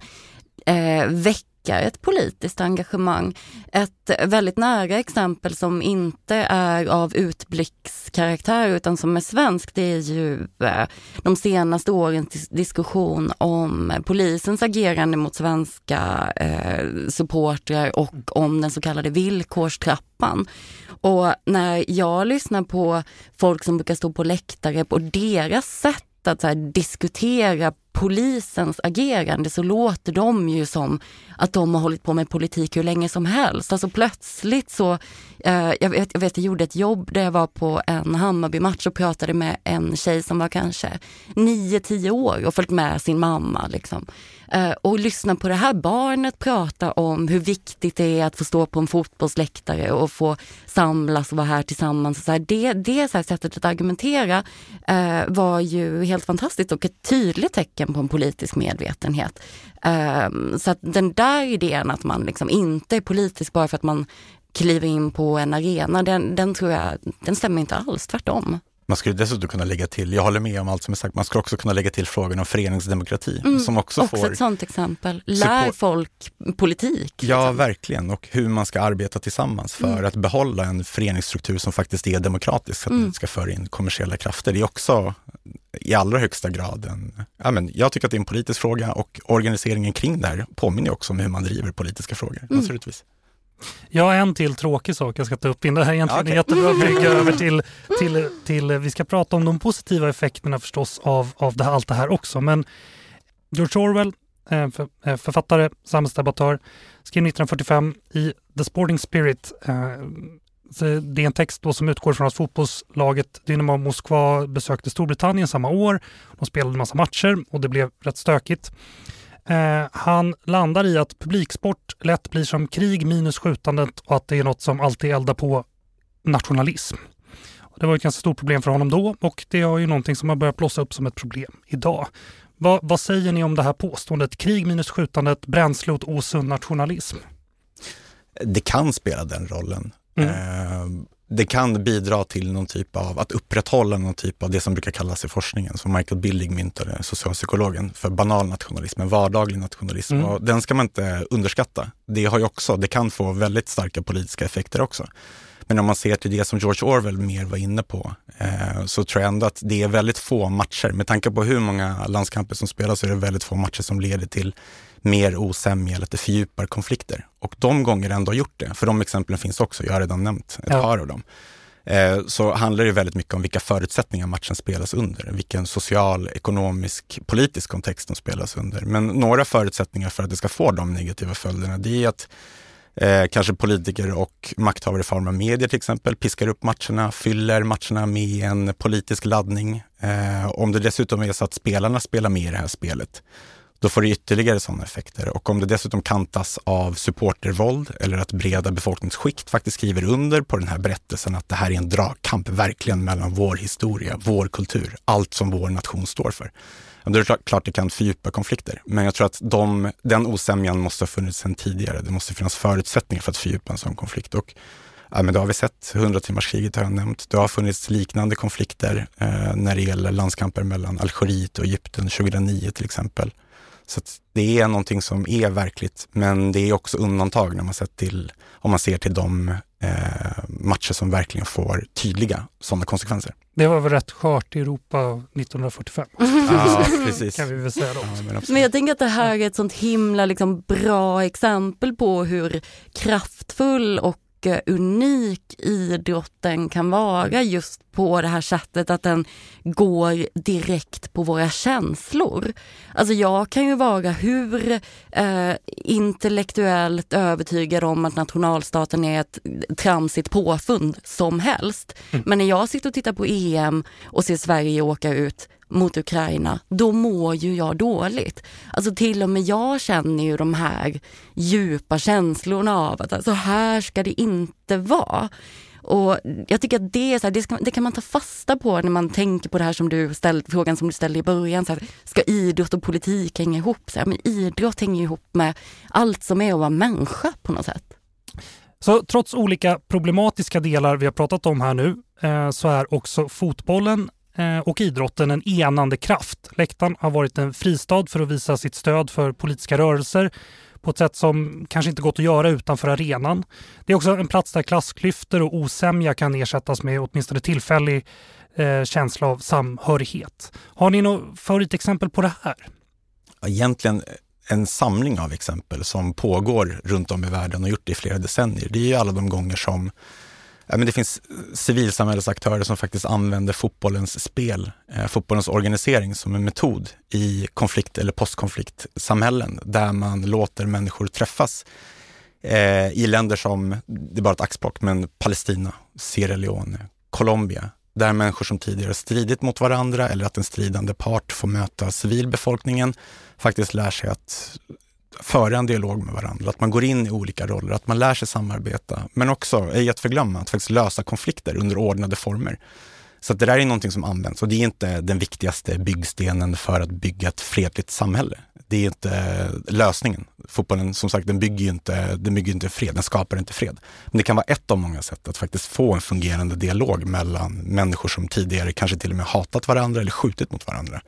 eh, väcka väcka ett politiskt engagemang. Ett väldigt nära exempel som inte är av utblickskaraktär utan som är svenskt, det är ju eh, de senaste årens diskussion om polisens agerande mot svenska eh, supportrar och om den så kallade villkorstrappan. Och när jag lyssnar på folk som brukar stå på läktare på deras sätt att här, diskutera polisens agerande så låter de ju som att de har hållit på med politik hur länge som helst. Alltså plötsligt så, eh, jag, vet, jag vet jag gjorde ett jobb där jag var på en Hammarby-match och pratade med en tjej som var kanske 9-10 år och följt med sin mamma. Liksom. Eh, och lyssna på det här barnet prata om hur viktigt det är att få stå på en fotbollsläktare och få samlas och vara här tillsammans. Så här, det det så här sättet att argumentera eh, var ju helt fantastiskt och ett tydligt tecken på en politisk medvetenhet. Eh, så att den där idén att man liksom inte är politisk bara för att man kliver in på en arena, den, den tror jag, den stämmer inte alls, tvärtom. Man skulle dessutom kunna lägga till, jag håller med om allt som är sagt, man skulle också kunna lägga till frågan om föreningsdemokrati. Mm, som också, också får... ett sånt exempel. Lär folk politik. Ja, liksom. verkligen. Och hur man ska arbeta tillsammans för Mm. att behålla en föreningsstruktur som faktiskt är demokratisk, så att man Mm. inte ska föra in kommersiella krafter. Det är också i allra högsta grad en, ja, men jag tycker att det är en politisk fråga och organiseringen kring det här påminner också om hur man driver politiska frågor, Mm. naturligtvis. Jag har en till tråkig sak jag ska ta upp in. Det här är egentligen en jättebra brygga över till, till, till, vi ska prata om de positiva effekterna förstås av, av det här, allt det här också. Men George Orwell, eh, eh, författare, samhällsdebattör, skrev 1945 i The Sporting Spirit. eh, Det är en text då som utgår från att fotbollslaget Dynamo Moskva besökte Storbritannien samma år. De spelade en massa matcher och det blev rätt stökigt. Eh, han landar i att publiksport lätt blir som krig minus skjutandet och att det är något som alltid eldar på nationalism. Det var ett ganska stort problem för honom då och det är ju någonting som har börjat blossa upp som ett problem idag. Vad, vad säger ni om det här påståendet? Krig minus skjutandet, bränsle åt osund nationalism. Det kan spela den rollen. Mm. Eh, det kan bidra till någon typ av, att upprätthålla någon typ av det som brukar kallas i forskningen, som Michael Billig myntade, socialpsykologen, för banal nationalism, en vardaglig nationalism. Mm. Och den ska man inte underskatta. Det har ju också, det kan få väldigt starka politiska effekter också. Men om man ser till det som George Orwell mer var inne på, eh, så tror jag ändå att det är väldigt få matcher, med tanke på hur många landskamper som spelas, så är det väldigt få matcher som leder till mer osämja eller att det fördjupar konflikter. Och de gånger det ändå har gjort det, för de exemplen finns också, jag har redan nämnt ett Ja. par av dem, eh, så handlar det väldigt mycket om vilka förutsättningar matchen spelas under, vilken social, ekonomisk, politisk kontext de spelas under. Men några förutsättningar för att det ska få de negativa följderna, det är att Eh, kanske politiker och makthavare i form av medier till exempel piskar upp matcherna, fyller matcherna med en politisk laddning. Eh, om det dessutom är så att spelarna spelar med i det här spelet, då får det ytterligare sådana effekter. Och om det dessutom kantas av supportervåld eller att breda befolkningsskikt faktiskt skriver under på den här berättelsen att det här är en dragkamp verkligen mellan vår historia, vår kultur, allt som vår nation står för. Då är det klart- det kan fördjupa konflikter. Men jag tror att de, den osämjan måste ha funnits sedan tidigare. Det måste finnas förutsättningar för att fördjupa en sån konflikt. Och, ja, men det har vi sett, 100 timmarskriget har jag nämnt. Det har funnits liknande konflikter eh, när det gäller landskamper mellan Algeriet och Egypten 2009 till exempel. Så att det är någonting som är verkligt, men det är också undantag när man sett till, om man ser till de matcher som verkligen får tydliga sådana konsekvenser. Det var väl rätt skört i Europa 1945 Ja, precis. kan vi väl säga då. Ja, men. Men jag tänker att det här är ett sånt himla liksom, bra exempel på hur kraftfull och eh, unik idrotten kan vara just på det här sättet att den går direkt på våra känslor. Alltså jag kan ju vara hur eh, intellektuellt övertygad om att nationalstaten är ett tramsigt påfund som helst. Men när jag sitter och tittar på EM och ser Sverige åka ut mot Ukraina, då mår ju jag dåligt. Alltså till och med jag känner ju de här djupa känslorna av att så här ska det inte vara. Och jag tycker att det, är så här, det, ska, det kan man ta fasta på när man tänker på det här som du ställde, frågan som du ställde i början. Så här, ska idrott och politik hänga ihop? Så här, men idrott hänger ihop med allt som är att vara människa på något sätt. Så trots olika problematiska delar vi har pratat om här nu eh, så är också fotbollen eh, och idrotten en enande kraft. Läktaren har varit en fristad för att visa sitt stöd för politiska rörelser på ett sätt som kanske inte gått att göra utanför arenan. Det är också en plats där klassklyftor och osämja kan ersättas med åtminstone tillfällig eh, känsla av samhörighet. Har ni något favoritexempel på det här? egentligen eh, en samling av exempel som pågår runt om i världen och gjort det i flera decennier. Det är ju alla de gånger som ja, men det finns eh, civilsamhällesaktörer som faktiskt använder fotbollens spel, eh, fotbollens organisering som en metod i konflikt eller postkonfliktsamhällen där man låter människor träffas eh, i länder som, det är bara ett axplock, men Palestina, Sierra Leone, Colombia, där människor som tidigare stridit mot varandra eller att en stridande part får möta civilbefolkningen faktiskt lär sig att föra en dialog med varandra, att man går in i olika roller, att man lär sig samarbeta, men också, ej att förglömma, att faktiskt lösa konflikter under ordnade former. Så att det där är någonting som används och det är inte den viktigaste byggstenen för att bygga ett fredligt samhälle. Det det är inte lösningen. Fotbollen, som sagt, den bygger ju inte, den bygger inte fred, den skapar inte fred. Men det kan vara ett av många sätt att faktiskt få en fungerande dialog mellan människor som tidigare kanske till och med hatat varandra eller skjutit mot varandra.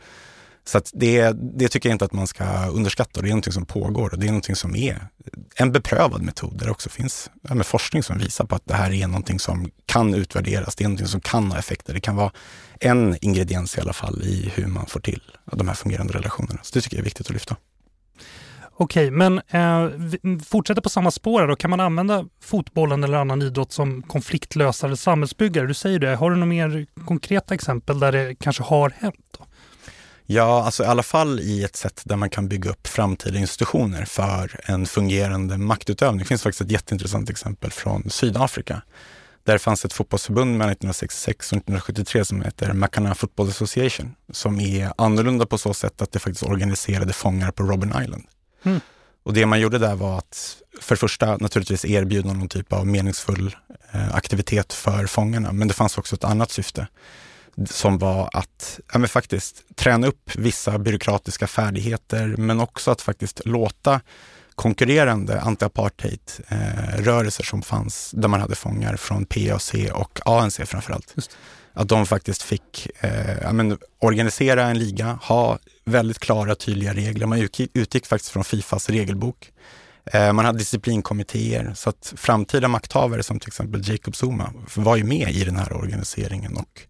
Så det, det tycker jag inte att man ska underskatta det är någonting som pågår och det är någonting som är en beprövad metod där det också finns ja, forskning som visar på att det här är någonting som kan utvärderas, det är någonting som kan ha effekter. Det kan vara en ingrediens i alla fall i hur man får till de här fungerande relationerna. Så det tycker jag är viktigt att lyfta. Okej, men eh, fortsätter på samma spår då. Kan man använda fotbollen eller annan idrott som konfliktlösare samhällsbyggare? Du säger det. Har du några mer konkreta exempel där det kanske har hänt? Då? Ja, alltså i alla fall i ett sätt där man kan bygga upp framtida institutioner för en fungerande maktutövning. Det finns faktiskt ett jätteintressant exempel från Sydafrika. Där fanns ett fotbollsförbund mellan 1966 och 1973 som heter Makana Football Association, som är annorlunda på så sätt att det faktiskt organiserade fångar på Robben Island. Mm. Och det man gjorde där var att för det första naturligtvis erbjuda någon typ av meningsfull eh, aktivitet för fångarna, men det fanns också ett annat syfte som var att ja, men faktiskt träna upp vissa byråkratiska färdigheter, men också att faktiskt låta konkurrerande anti-apartheid-rörelser eh, som fanns, där man hade fångar från PAC och ANC framförallt. Att de faktiskt fick eh, ja, men, organisera en liga, ha väldigt klara tydliga regler. Man utgick, utgick faktiskt från Fifas regelbok. Eh, man hade disciplinkommittéer så att framtida makthavare som till exempel Jacob Zuma var ju med i den här organiseringen och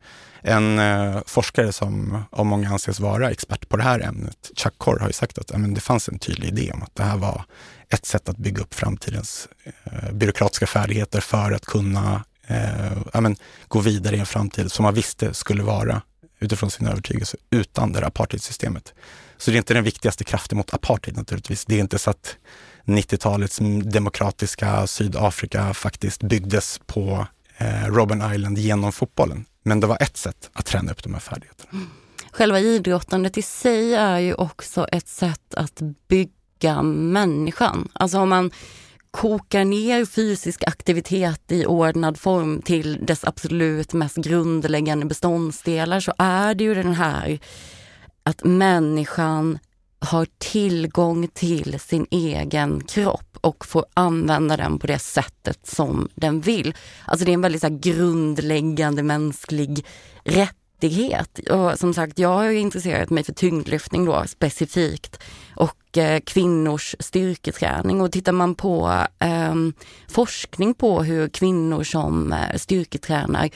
en eh, forskare som av många anses vara expert på det här ämnet, Chuck Corr, har ju sagt att ämen, det fanns en tydlig idé om att det här var ett sätt att bygga upp framtidens eh, byråkratiska färdigheter för att kunna eh, ämen, gå vidare i en framtid som man visste skulle vara utifrån sin övertygelse utan det här apartheidsystemet. Så det är inte den viktigaste kraften mot apartheid naturligtvis. Det är inte så att 90-talets demokratiska Sydafrika faktiskt byggdes på eh, Robben Island genom fotbollen. Men det var ett sätt att träna upp de här färdigheterna. Själva idrottandet i sig är ju också ett sätt att bygga människan. Alltså om man kokar ner fysisk aktivitet i ordnad form till dess absolut mest grundläggande beståndsdelar så är det ju den här att människan har tillgång till sin egen kropp och får använda den på det sättet som den vill. Alltså det är en väldigt så grundläggande mänsklig rättighet. Och som sagt, jag har intresserat mig för tyngdlyftning då specifikt och eh, kvinnors styrketräning. Och tittar man på eh, forskning på hur kvinnor som eh, styrketränar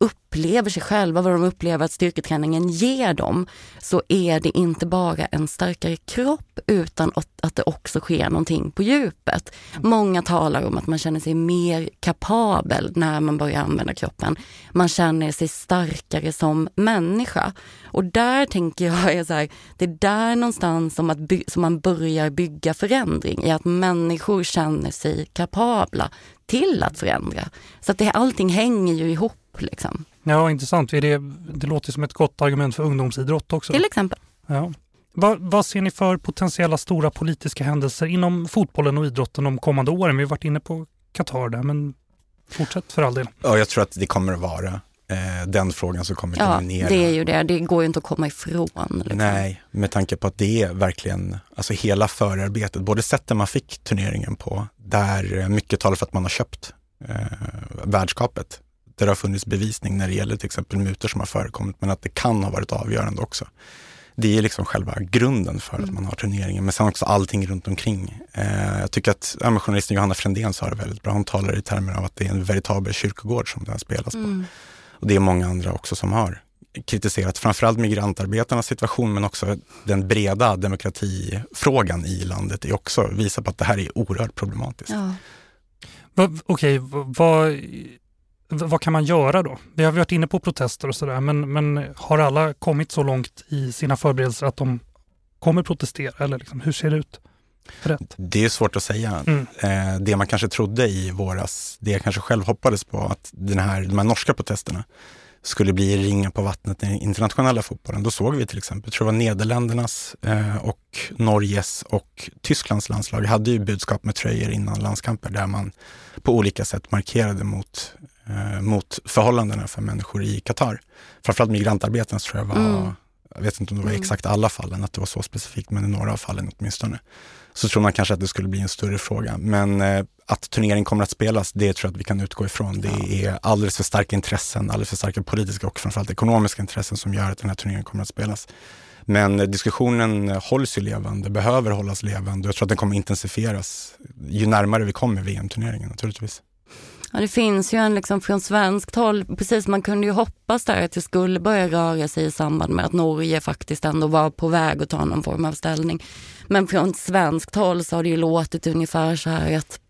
upplever sig själva, vad de upplever att styrketräningen ger dem, så är det inte bara en starkare kropp utan att det också sker någonting på djupet. Många talar om att man känner sig mer kapabel när man börjar använda kroppen. Man känner sig starkare som människa. Och där tänker jag är så här, det är där någonstans som, att som man börjar bygga förändring, i att människor känner sig kapabla till att förändra. Så att det, allting hänger ju ihop Liksom. Ja, intressant. Är det, det låter som ett gott argument för ungdomsidrott också. Till exempel. Ja. Vad, vad, ser ni för potentiella stora politiska händelser inom fotbollen och idrotten de kommande åren? Vi har varit inne på Qatar där, men fortsätt för all del. Ja, jag tror att det kommer att vara eh, den frågan som kommer ja, dominera. Ja, det är ju det. Det går ju inte att komma ifrån. Liksom. Nej, med tanke på att det är verkligen, alltså hela förarbetet, både sättet man fick turneringen på, där mycket talar för att man har köpt eh, värdskapet där det har funnits bevisning när det gäller till exempel mutor som har förekommit, men att det kan ha varit avgörande också. Det är liksom själva grunden för att man har turneringen, men sen också allting runt omkring. Eh, jag tycker att ja, journalisten Johanna Frändén sa det väldigt bra. Hon talar i termer av att det är en veritabel kyrkogård som här spelas på. Mm. Och det är många andra också som har kritiserat framförallt migrantarbetarnas situation men också den breda demokratifrågan i landet är också visar på att det här är oerhört problematiskt. Ja. Okej, okay, vad vad kan man göra då? Vi har varit inne på protester och sådär, men, men har alla kommit så långt i sina förberedelser att de kommer protestera? Eller liksom, hur ser det ut? Rätt. Det är svårt att säga. Mm. Eh, det man kanske trodde i våras, det jag kanske själv hoppades på, att den här, de här norska protesterna skulle bli ringa på vattnet i den internationella fotbollen. Då såg vi till exempel, jag tror det var Nederländernas eh, och Norges och Tysklands landslag hade ju budskap med tröjor innan landskamper där man på olika sätt markerade mot eh, mot förhållandena för människor i Qatar. Framförallt migrantarbetarna tror jag var, mm. jag vet inte om det var Mm. exakt alla fallen, att det var så specifikt, men i några av fallen åtminstone, så tror man kanske att det skulle bli en större fråga. Men eh, att turneringen kommer att spelas, det tror jag att vi kan utgå ifrån. Det är alldeles för starka intressen, alldeles för starka politiska och framförallt ekonomiska intressen som gör att den här turneringen kommer att spelas. Men eh, diskussionen hålls ju levande, behöver hållas levande jag tror att den kommer intensifieras ju närmare vi kommer VM-turneringen naturligtvis. Ja, det finns ju en liksom från svenskt håll, precis man kunde ju hoppas där att det skulle börja röra sig i samband med att Norge faktiskt ändå var på väg att ta någon form av ställning. Men från svenskt håll så har det ju låtit ungefär så här att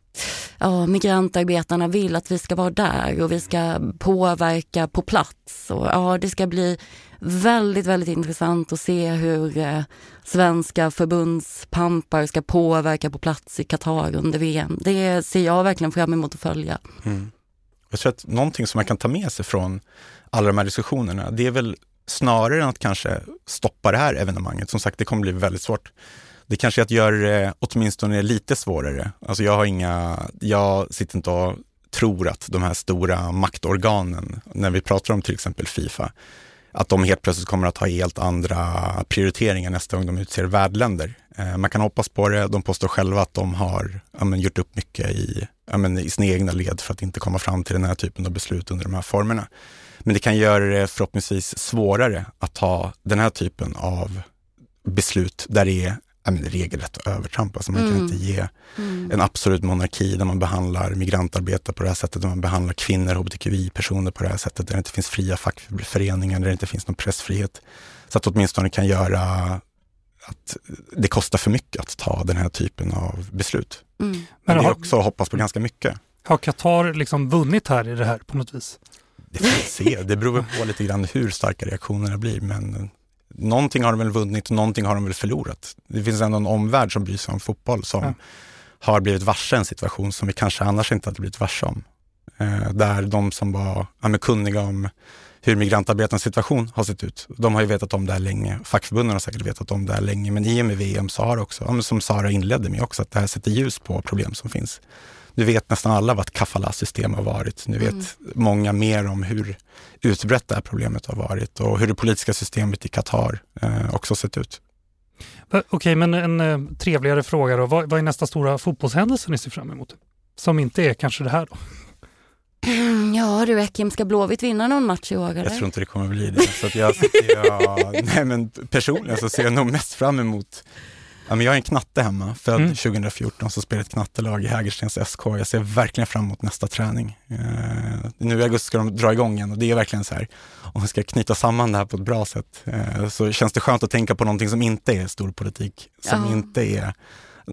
ja, migrantarbetarna vill att vi ska vara där och vi ska påverka på plats. Och, ja, det ska bli väldigt, väldigt intressant att se hur eh, svenska förbundspampar ska påverka på plats i Qatar under VM. Det ser jag verkligen fram emot att följa. Mm. Jag tror att någonting som man kan ta med sig från alla de här diskussionerna, det är väl snarare än att kanske stoppa det här evenemanget. Som sagt, det kommer bli väldigt svårt. Det kanske eh, är att göra det åtminstone lite svårare. Alltså jag har inga, jag sitter inte och tror att de här stora maktorganen, när vi pratar om till exempel Fifa, att de helt plötsligt kommer att ha helt andra prioriteringar nästa gång de utser värdländer. Eh, man kan hoppas på det. De påstår själva att de har ja, men, gjort upp mycket i, ja, men, i sina egna led för att inte komma fram till den här typen av beslut under de här formerna. Men det kan göra det förhoppningsvis svårare att ta den här typen av beslut där det är men, regelrätt övertramp. Alltså man kan Mm. inte ge Mm. en absolut monarki där man behandlar migrantarbetare på det här sättet, där man behandlar kvinnor, hbtqi-personer på det här sättet, där det inte finns fria fackföreningar, där det inte finns någon pressfrihet. Så att åtminstone kan göra att det kostar för mycket att ta den här typen av beslut. Mm. Men Men det är har, också att hoppas på ganska mycket. har Qatar liksom vunnit här i det här på något vis? Det får vi se. Det beror på lite grann hur starka reaktionerna blir. Men någonting har de väl vunnit, någonting har de väl förlorat. Det finns ändå en omvärld som bryr sig om fotboll som Ja. har blivit varse en situation som vi kanske annars inte hade blivit varse om. Eh, där de som var ja, kunniga om hur migrantarbetarnas situation har sett ut, de har ju vetat om det här länge. Fackförbunden har säkert vetat om det här länge, men i och med VM så har också, ja, som Sara inledde med också, att det här sätter ljus på problem som finns. Nu vet nästan alla vad ett kafala-system har varit. Nu vet Mm. många mer om hur utbrett det här problemet har varit och hur det politiska systemet i Qatar eh, också sett ut. Okej, men en eh, trevligare fråga då. Vad, vad är nästa stora fotbollshändelse ni ser fram emot? Som inte är kanske det här då? Ja du Ekim, ska Blåvitt vinna någon match i år eller? Jag tror inte det kommer bli det. Så att jag, jag, nej men personligen så ser jag nog mest fram emot Ja, men jag är en knatte hemma, född Mm. 2014, så spelar ett knattelag i Hägerstens SK. Jag ser verkligen fram emot nästa träning. Eh, nu i augusti ska de dra igång igen och det är verkligen så här, om vi ska knyta samman det här på ett bra sätt, eh, så känns det skönt att tänka på någonting som inte är storpolitik, som Ja. inte är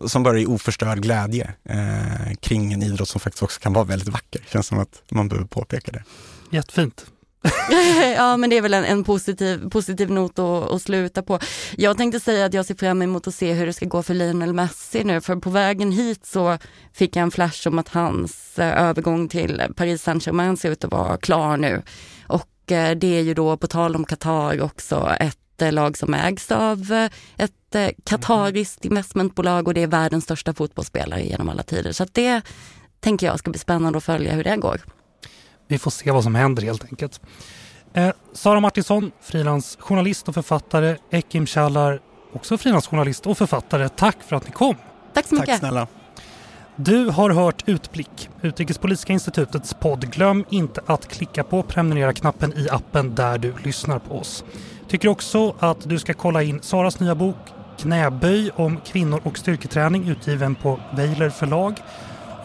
som bara är oförstörd glädje eh, kring en idrott som faktiskt också kan vara väldigt vacker. Känns som att man behöver påpeka det. Jättefint. ja men det är väl en, en positiv, positiv not att, att sluta på. Jag tänkte säga att jag ser fram emot att se hur det ska gå för Lionel Messi nu, för på vägen hit så fick jag en flash om att hans eh, övergång till Paris Saint-Germain ser ut att vara klar nu. Och eh, det är ju då, på tal om Qatar, också ett eh, lag som ägs av eh, ett eh, qatariskt investmentbolag och det är världens största fotbollsspelare genom alla tider. Så att det tänker jag ska bli spännande att följa hur det går. Vi får se vad som händer helt enkelt. Eh, Sara Martinsson, frilansjournalist och författare. Ekim Çallar, också frilansjournalist och författare. Tack för att ni kom. Tack så Tack mycket. snälla. Du har hört Utblick, Utrikespolitiska institutets podd. Glöm inte att klicka på prenumerera-knappen i appen där du lyssnar på oss. Tycker också att du ska kolla in Saras nya bok Knäböj om kvinnor och styrketräning utgiven på Weiler förlag.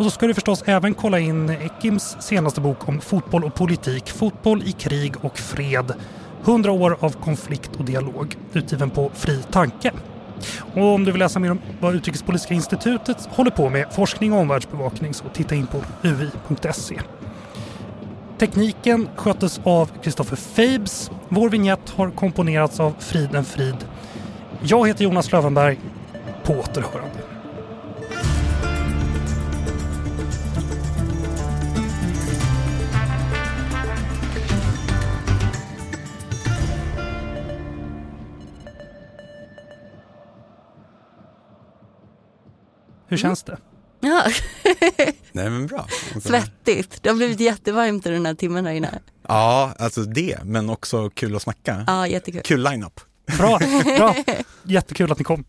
Och så ska du förstås även kolla in Ekims senaste bok om fotboll och politik, Fotboll i krig och fred. 100 år av konflikt och dialog, utgiven på Fri Tanke. Och om du vill läsa mer om vad Utrikespolitiska institutet håller på med, forskning och omvärldsbevakning, så titta in på ui.se. Tekniken sköttes av Kristoffer Fabes. Vår vignett har komponerats av Friden Frid. Jag heter Jonas Lövenberg. På återhörande. Hur känns det? Ja, Nej men bra. Svettigt. Det har blivit jättevarmt i den här timmen här inne. Ja, alltså det, men också kul att snacka. Ja, jättekul. Kul line-up. Bra, bra. Jättekul att ni kom.